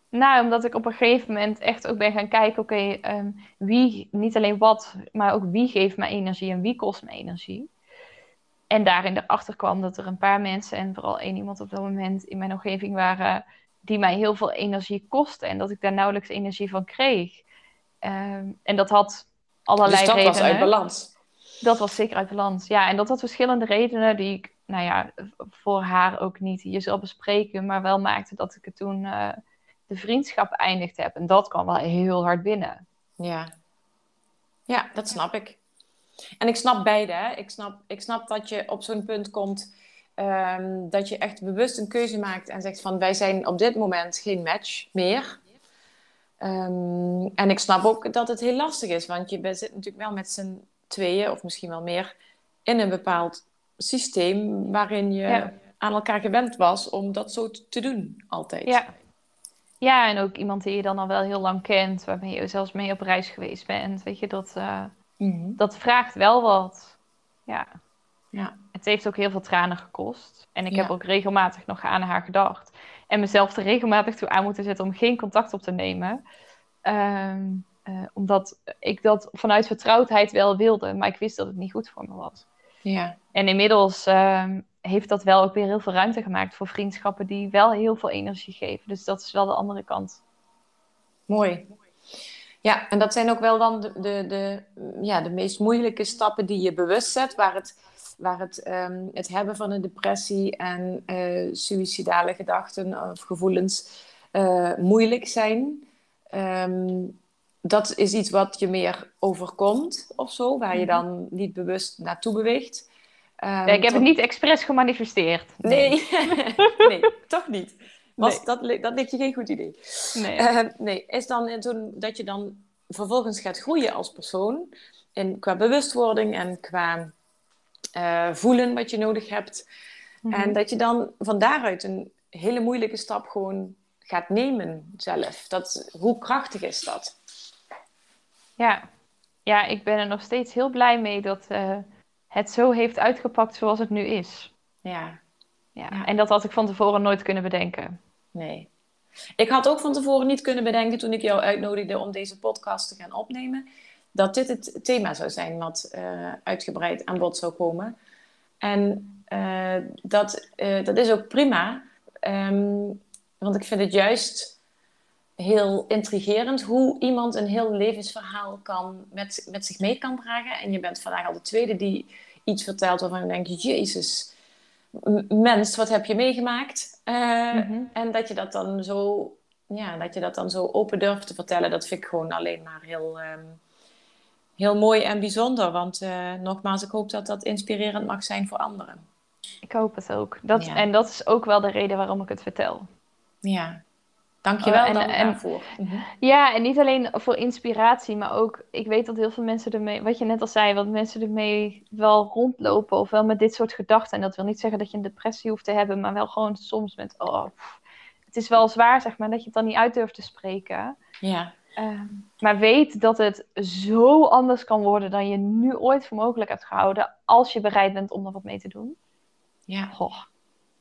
nou, omdat ik op een gegeven moment echt ook ben gaan kijken, oké, ehm, wie, niet alleen wat, maar ook wie geeft me energie en wie kost me energie. En daarin erachter kwam dat er een paar mensen, en vooral één iemand op dat moment in mijn omgeving waren, die mij heel veel energie kostte en dat ik daar nauwelijks energie van kreeg. Um, en dat had allerlei redenen. Dus dat was uit balans? Dat was zeker uit balans, ja. En dat had verschillende redenen die ik, nou ja, voor haar ook niet hier zal bespreken, maar wel maakte dat ik het toen uh, de vriendschap eindigd heb. En dat kwam wel heel hard binnen. Ja, ja dat snap ik. En ik snap beide. Hè? Ik, snap, ik snap dat je op zo'n punt komt Ehm, dat je echt bewust een keuze maakt en zegt van wij zijn op dit moment geen match meer. Ehm, en ik snap ook dat het heel lastig is, want je zit natuurlijk wel met z'n tweeën of misschien wel meer in een bepaald systeem waarin je aan elkaar gewend was om dat zo te doen altijd. Ja. ja, en ook iemand die je dan al wel heel lang kent, waarmee je zelfs mee op reis geweest bent. Weet je, dat, uh, dat vraagt wel wat. Ja. Ja. Het heeft ook heel veel tranen gekost. En ik heb ook regelmatig nog aan haar gedacht. En mezelf er regelmatig toe aan moeten zetten om geen contact op te nemen. Ehm, eh, omdat ik dat vanuit vertrouwdheid wel wilde, maar ik wist dat het niet goed voor me was. Ja. En inmiddels ehm, heeft dat wel ook weer heel veel ruimte gemaakt voor vriendschappen die wel heel veel energie geven. Dus dat is wel de andere kant. Mooi. Ja, en dat zijn ook wel dan de, de, de, ja, de meest moeilijke stappen die je bewust zet, waar het waar het, ehm, het hebben van een depressie en uh, suïcidale gedachten of gevoelens uh, moeilijk zijn. Um, dat is iets wat je meer overkomt of zo, waar je mhm. dan niet bewust naartoe beweegt. Um, ja, ik heb het niet expres gemanifesteerd. Nee, nee, [LAUGHS] toch niet. Was, dat, dat leek je geen goed idee. Nee. Uh, nee, is dan toen, dat je dan vervolgens gaat groeien als persoon, in, qua bewustwording en qua uh, voelen wat je nodig hebt. En mhm. dat je dan van daaruit een hele moeilijke stap gewoon gaat nemen zelf. Dat, hoe krachtig is dat? Ja. ja, ik ben er nog steeds heel blij mee dat uh, het zo heeft uitgepakt zoals het nu is. Ja. ja. En dat had ik van tevoren nooit kunnen bedenken. Nee. Ik had ook van tevoren niet kunnen bedenken toen ik jou uitnodigde om deze podcast te gaan opnemen dat dit het thema zou zijn wat uh, uitgebreid aan bod zou komen. En uh, dat, uh, dat is ook prima, um, want ik vind het juist heel intrigerend hoe iemand een heel levensverhaal kan, met, met zich mee kan dragen. En je bent vandaag al de tweede die iets vertelt waarvan je denkt, jezus, mens, wat heb je meegemaakt? Uh, En dat je dat dan zo, ja, dat je dat dan zo open durft te vertellen, dat vind ik gewoon alleen maar heel, um, heel mooi en bijzonder. Want uh, nogmaals, ik hoop dat dat inspirerend mag zijn voor anderen. Ik hoop het ook. Dat, En dat is ook wel de reden waarom ik het vertel. Ja, Dankjewel uh, en, en, daarvoor. Ja, en niet alleen voor inspiratie, maar ook... Ik weet dat heel veel mensen ermee... Wat je net al zei, wat mensen ermee wel rondlopen... of wel met dit soort gedachten. En dat wil niet zeggen dat je een depressie hoeft te hebben... maar wel gewoon soms met... Oh, het is wel zwaar, zeg maar, dat je het dan niet uit durft te spreken. Ja. Uh, maar weet dat het zo anders kan worden... dan je nu ooit voor mogelijk hebt gehouden... als je bereid bent om er wat mee te doen. Ja. Goh.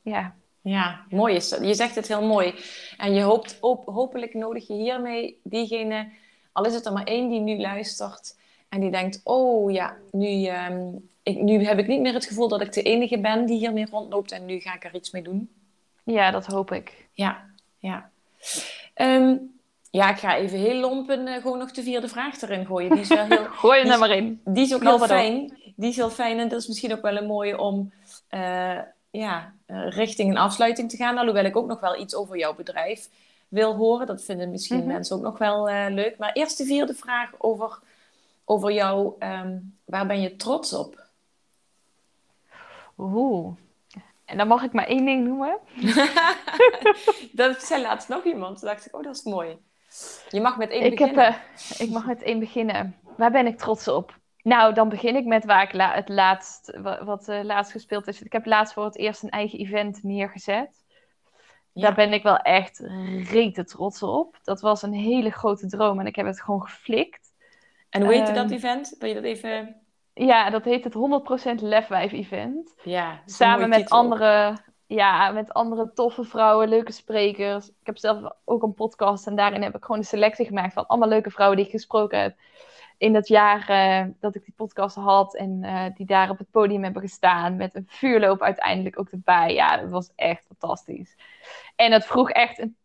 Ja, ja, mooi is dat. Je zegt het heel mooi. En je hoopt, hopelijk nodig je hiermee diegene, al is het er maar één die nu luistert en die denkt: Oh ja, nu, ehm, ik, nu heb ik niet meer het gevoel dat ik de enige ben die hiermee rondloopt en nu ga ik er iets mee doen. Ja, dat hoop ik. Ja, ja. Ehm, ja, ik ga even heel lompen uh, gewoon nog de vierde vraag erin gooien. Die is wel heel, [LAUGHS] Gooi er maar in. Die is ook heel fijn. Die is heel fijn en dat is misschien ook wel een mooie om. Uh, ja, eh, richting een afsluiting te gaan. Alhoewel ik ook nog wel iets over jouw bedrijf wil horen. Dat vinden misschien mhm. mensen ook nog wel uh, leuk. Maar eerst de vierde vraag over, over jou. Ehm, waar ben je trots op? Oeh. En dan mag ik maar één ding noemen. [LAUGHS] dat zei laatst nog iemand. Toen dacht ik, oh, dat is mooi. Je mag met één ik beginnen. Heb, uh, ik mag met één beginnen. Waar ben ik trots op? Nou, dan begin ik met waar ik het laatst, wat uh, laatst gespeeld is. Ik heb laatst voor het eerst een eigen event neergezet. Daar ben ik wel echt rete trots op. Dat was een hele grote droom en ik heb het gewoon geflikt. En hoe heette dat ehm, event? Wil je dat even... Ja, dat heet het 100% Lefwijf event. Ja, Samen met andere, ja, met andere toffe vrouwen, leuke sprekers. Ik heb zelf ook een podcast en daarin heb ik gewoon een selectie gemaakt van allemaal leuke vrouwen die ik gesproken heb in dat jaar eh, dat ik die podcast had en uh, die daar op het podium hebben gestaan met een vuurloop uiteindelijk ook erbij. Ja, dat was echt fantastisch. En het vroeg echt een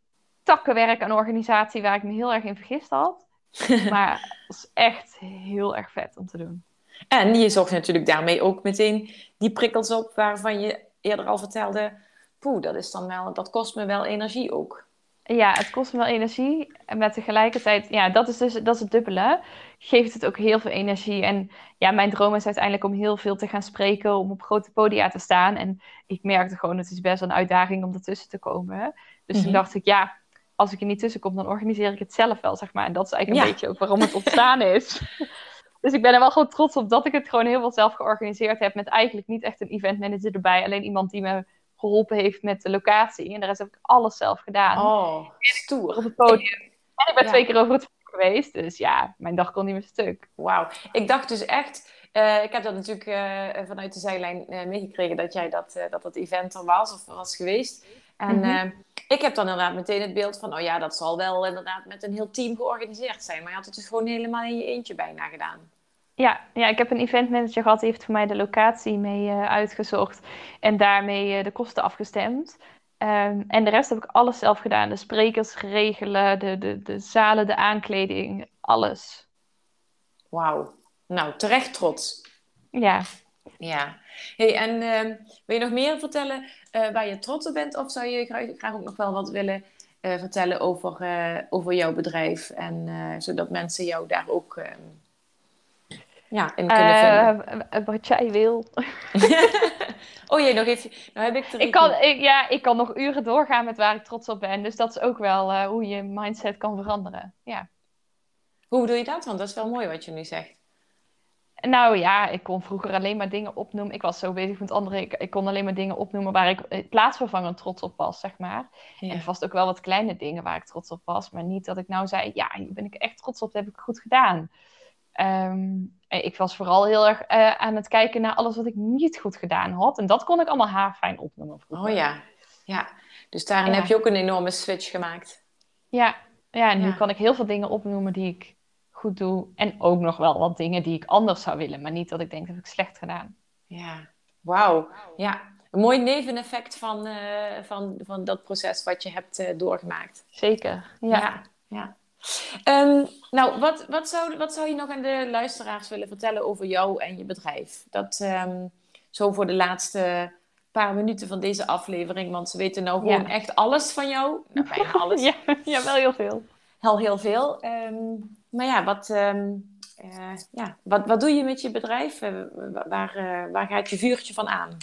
takkenwerk aan organisatie waar ik me heel erg in vergist had. [LAUGHS] maar het was echt heel erg vet om te doen. En je zocht natuurlijk daarmee ook meteen die prikkels op waarvan je eerder al vertelde. Poeh, dat is dan wel, dat kost me wel energie ook. Ja, het kost me wel energie. En met tegelijkertijd, ja, dat is dus dat is het dubbele. Geeft het ook heel veel energie. En ja, mijn droom is uiteindelijk om heel veel te gaan spreken, om op grote podia te staan. En ik merkte gewoon, het is best een uitdaging om ertussen te komen. Dus toen mhm. dacht ik, ja, als ik er niet tussen kom, dan organiseer ik het zelf wel, zeg maar. En dat is eigenlijk een beetje ook waarom het ontstaan is. [LAUGHS] dus ik ben er wel gewoon trots op dat ik het gewoon heel veel zelf georganiseerd heb. Met eigenlijk niet echt een event manager erbij. Alleen iemand die me geholpen heeft met de locatie. En de rest heb ik alles zelf gedaan. Oh, stoer. Op het podium. En ik ben twee keer over het geweest. Dus ja, mijn dag kon niet meer stuk. Wauw. Ik dacht dus echt... Uh, ik heb dat natuurlijk uh, vanuit de zijlijn uh, meegekregen dat jij dat, dat dat event er was of was geweest. En mm-hmm. ik heb dan inderdaad meteen het beeld van, oh ja, dat zal wel inderdaad met een heel team georganiseerd zijn. Maar je had het dus gewoon helemaal in je eentje bijna gedaan. Ja, ja, ik heb een eventmanager gehad, die heeft voor mij de locatie mee uh, uitgezocht en daarmee uh, de kosten afgestemd. Um, en de rest heb ik alles zelf gedaan. De sprekers regelen, de, de, de zalen, de aankleding, alles. Wauw. Nou, terecht trots. Ja. Ja. Hey, en uh, wil je nog meer vertellen uh, waar je trots op bent? Of zou je graag, graag ook nog wel wat willen vertellen over, over jouw bedrijf? En zodat mensen jou daar ook ehm, ja, in kunnen vinden. Uh, wat jij wil. [LAUGHS] oh jee, nog even. Nou heb ik, ik kan, ik, ja, ik kan nog uren doorgaan met waar ik trots op ben. Dus dat is ook wel uh, hoe je mindset kan veranderen. Ja. Hoe bedoel je dat? Want dat is wel mooi wat je nu zegt. Nou ja, ik kon vroeger alleen maar dingen opnoemen. Ik was zo bezig met anderen. Ik, ik kon alleen maar dingen opnoemen waar ik eh, plaatsvervangend trots op was, zeg maar. Ja. En vast ook wel wat kleine dingen waar ik trots op was. Maar niet dat ik nou zei, ja, hier ben ik echt trots op. Dat heb ik goed gedaan. Um, ik was vooral heel erg uh, aan het kijken naar alles wat ik niet goed gedaan had. En dat kon ik allemaal haarfijn opnoemen. Vroeger. Oh ja, ja. Dus daarin heb je ook een enorme switch gemaakt. Ja, ja en nu kan ik heel veel dingen opnoemen die ik goed doe. En ook nog wel wat dingen die ik anders zou willen. Maar niet dat ik denk dat ik slecht gedaan. Ja, wauw. Ja, een mooi neveneffect van, uh, van, van dat proces wat je hebt uh, doorgemaakt. Zeker, ja. ja. ja. Ehm, nou, wat, wat, zou, wat zou je nog aan de luisteraars willen vertellen over jou en je bedrijf? Dat um, zo voor de laatste paar minuten van deze aflevering, want ze weten nou gewoon echt alles van jou. Nou, bijna [LAUGHS] alles. ja, ja, wel heel veel. Heel, heel veel. Um, maar ja, wat, uh, ja wat, wat doe je met je bedrijf? Uh, waar, uh, waar gaat je vuurtje van aan?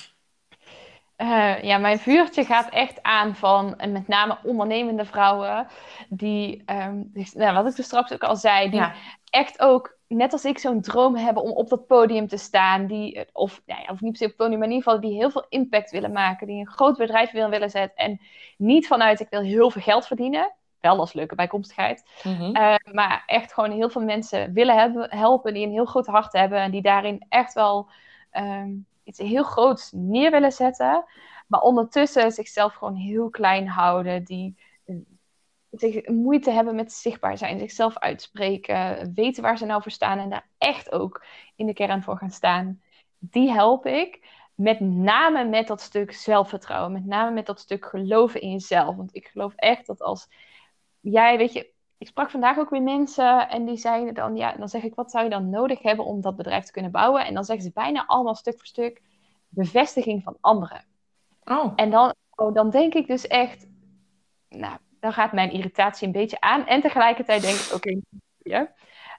Uh, ja, mijn vuurtje gaat echt aan van en met name ondernemende vrouwen. Die, um, nou, wat ik dus straks ook al zei, die ja. echt ook, net als ik, zo'n droom hebben om op dat podium te staan. Die, of, nou ja, of niet per se op het podium, maar in ieder geval die heel veel impact willen maken. Die een groot bedrijf willen, willen zetten. En niet vanuit, ik wil heel veel geld verdienen. Wel als leuke bijkomstigheid. Mm -hmm. uh, maar echt gewoon heel veel mensen willen hebben, helpen. Die een heel groot hart hebben. En die daarin echt wel... Um, iets heel groots neer willen zetten, maar ondertussen zichzelf gewoon heel klein houden, die zich moeite hebben met zichtbaar zijn, zichzelf uitspreken, weten waar ze nou voor staan en daar echt ook in de kern voor gaan staan. Die help ik. Met name met dat stuk zelfvertrouwen, met name met dat stuk geloven in jezelf. Want ik geloof echt dat als jij, weet je, ik sprak vandaag ook weer mensen en die zeiden dan, ja, dan zeg ik, wat zou je dan nodig hebben om dat bedrijf te kunnen bouwen? En dan zeggen ze bijna allemaal stuk voor stuk bevestiging van anderen. Oh. En dan, oh, dan denk ik dus echt, nou, dan gaat mijn irritatie een beetje aan. En tegelijkertijd denk ik, oké, [LAUGHS] okay,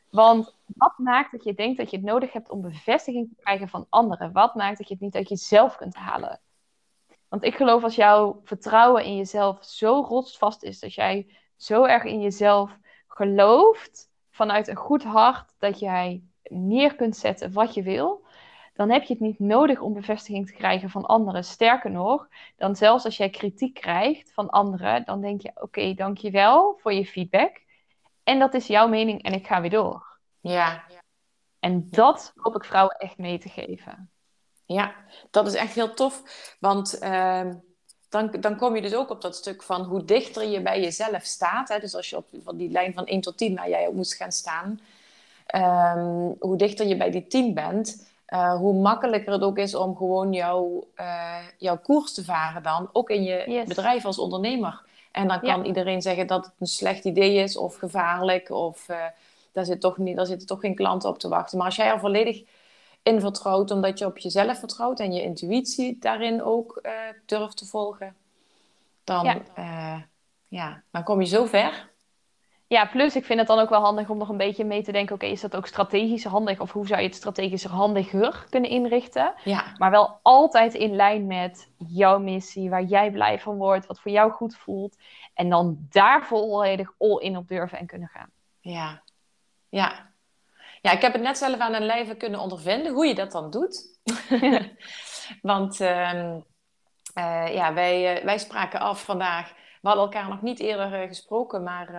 want wat maakt dat je denkt dat je het nodig hebt om bevestiging te krijgen van anderen? Wat maakt dat je het niet uit jezelf kunt halen? Want ik geloof als jouw vertrouwen in jezelf zo rotsvast is, dat jij zo erg in jezelf gelooft, vanuit een goed hart, dat jij neer kunt zetten wat je wil, dan heb je het niet nodig om bevestiging te krijgen van anderen. Sterker nog, dan zelfs als jij kritiek krijgt van anderen, dan denk je: oké, okay, dankjewel voor je feedback. En dat is jouw mening en ik ga weer door. Ja. En dat hoop ik vrouwen echt mee te geven. Ja, dat is echt heel tof. Want. Uh dan, dan kom je dus ook op dat stuk van hoe dichter je bij jezelf staat. Hè? Dus als je op van die lijn van 1 tot 10 waar jij op moest gaan staan, um, hoe dichter je bij die 10 bent, uh, hoe makkelijker het ook is om gewoon jouw, uh, jouw koers te varen dan, ook in je yes. bedrijf als ondernemer. En dan kan ja. iedereen zeggen dat het een slecht idee is of gevaarlijk of uh, daar, zit toch niet, daar zitten toch geen klanten op te wachten. Maar als jij er volledig in vertrouwt, omdat je op jezelf vertrouwt en je intuïtie daarin ook uh, durft te volgen, dan, ja. Uh, ja, dan kom je zo ver. Ja, plus ik vind het dan ook wel handig om nog een beetje mee te denken: oké, okay, is dat ook strategisch handig? Of hoe zou je het strategisch handiger kunnen inrichten? Ja. Maar wel altijd in lijn met jouw missie, waar jij blij van wordt, wat voor jou goed voelt. En dan daar volledig all in op durven en kunnen gaan. Ja, ja. Ja, ik heb het net zelf aan een lijve kunnen ondervinden hoe je dat dan doet. [LAUGHS] Want uh, uh, ja, wij, uh, wij spraken af vandaag. We hadden elkaar nog niet eerder eh, gesproken, maar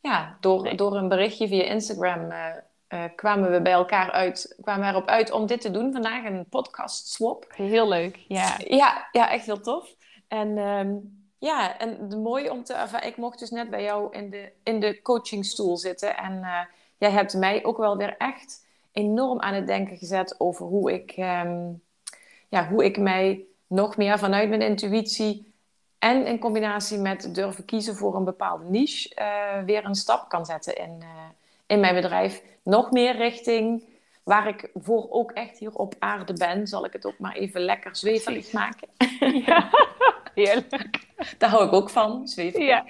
ja, door, nee. door een berichtje via Instagram kwamen we bij elkaar uit, kwamen erop uit om dit te doen vandaag, een podcast swap. Heel leuk, ja. Ja, ja echt heel tof. En um, ja, en mooi om te ervaren, ik mocht dus net bij jou in de, in de coachingstoel zitten en jij hebt mij ook wel weer echt enorm aan het denken gezet over hoe ik, um, ja, hoe ik mij nog meer vanuit mijn intuïtie en in combinatie met durven kiezen voor een bepaalde niche uh, weer een stap kan zetten in, uh, in mijn bedrijf. Nog meer richting waar ik voor ook echt hier op aarde ben, zal ik het ook maar even lekker zwevelig maken. [LAUGHS] Ja, heerlijk. Daar hou ik ook van, zwevelig. Ja.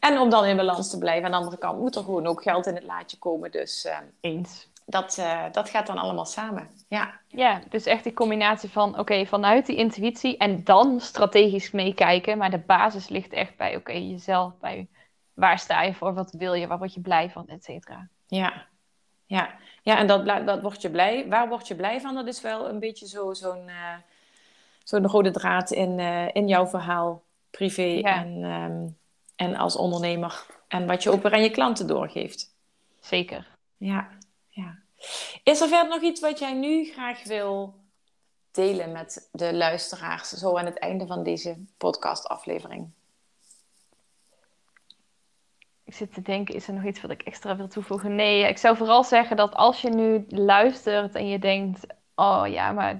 En om dan in balans te blijven. Aan de andere kant moet er gewoon ook geld in het laadje komen. Dus uh, eens. Dat, uh, dat gaat dan allemaal samen. Ja, ja dus echt die combinatie van oké, okay, vanuit die intuïtie en dan strategisch meekijken. Maar de basis ligt echt bij oké, okay, jezelf. Bij waar sta je voor, wat wil je, waar word je blij van, et cetera. Ja, ja. ja en dat, dat word je blij. Waar word je blij van? Dat is wel een beetje zo, zo'n uh, zo'n rode draad in, in jouw verhaal, privé. Ja. En, um, en als ondernemer. En wat je ook weer aan je klanten doorgeeft. Zeker. Ja, ja. Is er verder nog iets wat jij nu graag wil delen met de luisteraars, zo aan het einde van deze podcastaflevering? Ik zit te denken, is er nog iets wat ik extra wil toevoegen? Nee, ik zou vooral zeggen dat als je nu luistert en je denkt, oh ja, maar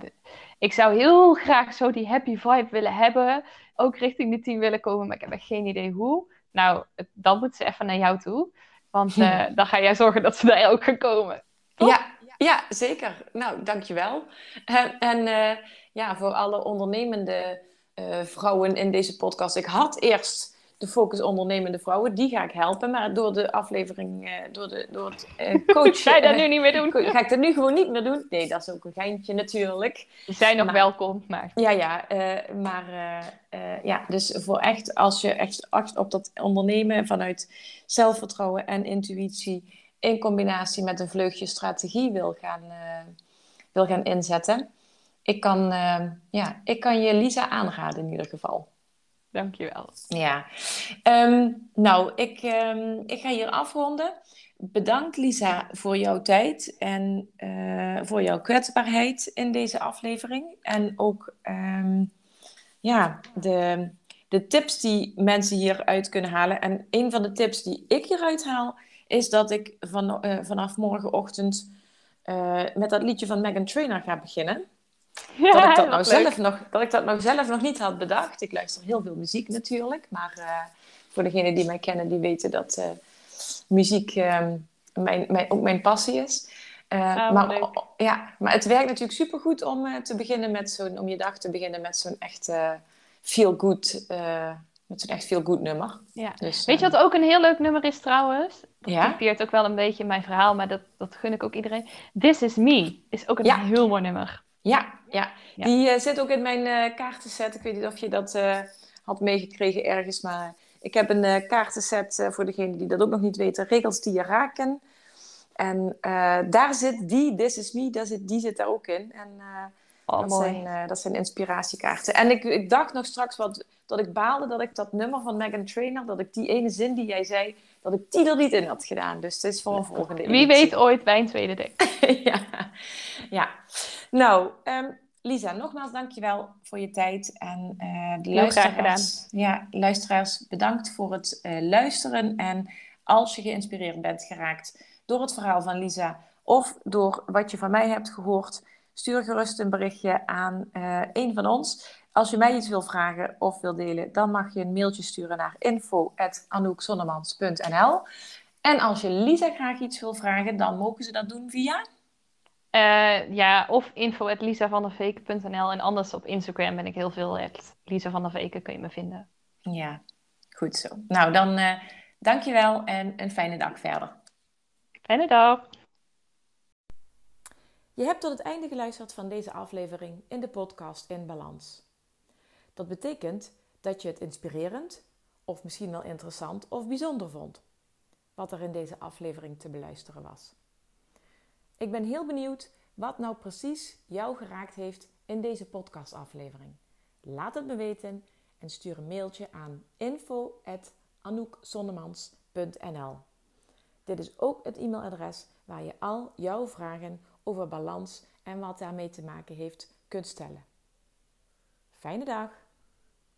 ik zou heel graag zo die happy vibe willen hebben, ook richting de team willen komen, maar ik heb echt geen idee hoe Nou, dan moeten ze even naar jou toe. Want uh, [LAUGHS] dan ga jij zorgen dat ze daar ook gaan komen. Ja, ja, zeker. Nou, dankjewel. En, en uh, ja, voor alle ondernemende uh, vrouwen in deze podcast. Ik had eerst de focus ondernemende vrouwen, die ga ik helpen. Maar door de aflevering, uh, door, de, door het uh, coach... [LAUGHS] ga je dat [LAUGHS] nu niet meer doen? Ga ik dat nu gewoon niet meer doen? Nee, dat is ook een geintje natuurlijk. Die zijn nog welkom, maar... Ja, ja. Uh, maar ja, dus voor echt, als je echt, echt op dat ondernemen vanuit zelfvertrouwen en intuïtie... in combinatie met een vleugje strategie wil gaan, wil gaan inzetten... Ik kan, ja, ik kan je Lisa aanraden in ieder geval. Dankjewel. Ja. Um, nou, ik, um, ik ga hier afronden. Bedankt Lisa voor jouw tijd en uh, voor jouw kwetsbaarheid in deze aflevering. En ook um, ja, de, de tips die mensen hieruit kunnen halen. En een van de tips die ik hieruit haal, is dat ik van, uh, vanaf morgenochtend uh, met dat liedje van Megan Trainer ga beginnen. Ja, dat, ik dat, nou [LAUGHS] zelf nog, dat ik dat nou zelf nog niet had bedacht. Ik luister heel veel muziek natuurlijk. Maar uh, voor degenen die mij kennen, die weten dat uh, muziek uh, mijn, mijn, ook mijn passie is. Uh, maar, ja, maar het werkt natuurlijk supergoed om te beginnen met zo'n, om je dag te beginnen met zo'n echt feel good, met zo'n echt feel good nummer. Ja. Dus, Weet je wat ook een heel leuk nummer is trouwens? Dat ja? typeert ook wel een beetje mijn verhaal, maar dat, dat gun ik ook iedereen. This is me is ook een ja. heel mooi nummer. Ja, ja. die uh, zit ook in mijn uh, kaartenset. Ik weet niet of je dat uh, had meegekregen ergens, maar ik heb een kaartenset voor degenen die dat ook nog niet weten. Regels die je raken. En daar zit die, This is Me, daar zit, die zit daar ook in. En oh, dat, mooi. Zijn, dat zijn inspiratiekaarten. En ik, ik dacht nog straks wat, dat ik baalde dat ik dat nummer van Megan Trainer, dat ik die ene zin die jij zei, dat ik die er niet in had gedaan. Dus het is voor een volgende Wie weet ooit bij een tweede dek. [LAUGHS] ja. ja. Nou, um, Lisa, nogmaals dankjewel voor je tijd. En uh, de gedaan. Ja, luisteraars, bedankt voor het uh, luisteren. En als je geïnspireerd bent geraakt door het verhaal van Lisa of door wat je van mij hebt gehoord, stuur gerust een berichtje aan uh, een van ons. Als je mij iets wil vragen of wil delen, dan mag je een mailtje sturen naar info.anoukzonnemans.nl. En als je Lisa graag iets wil vragen, dan mogen ze dat doen via... Uh, ja, of info.lisavandeveken.nl en anders op Instagram ben ik heel veel. Lisa van der Veken kun je me vinden. Ja, goed zo. Nou, dan uh, dankjewel en een fijne dag verder. Fijne dag. Je hebt tot het einde geluisterd van deze aflevering in de podcast In Balans. Dat betekent dat je het inspirerend, of misschien wel interessant of bijzonder vond, wat er in deze aflevering te beluisteren was. Ik ben heel benieuwd wat nou precies jou geraakt heeft in deze podcastaflevering. Laat het me weten en stuur een mailtje aan info.anoukzonnemans.nl Dit is ook het e-mailadres waar je al jouw vragen over balans en wat daarmee te maken heeft kunt stellen. Fijne dag!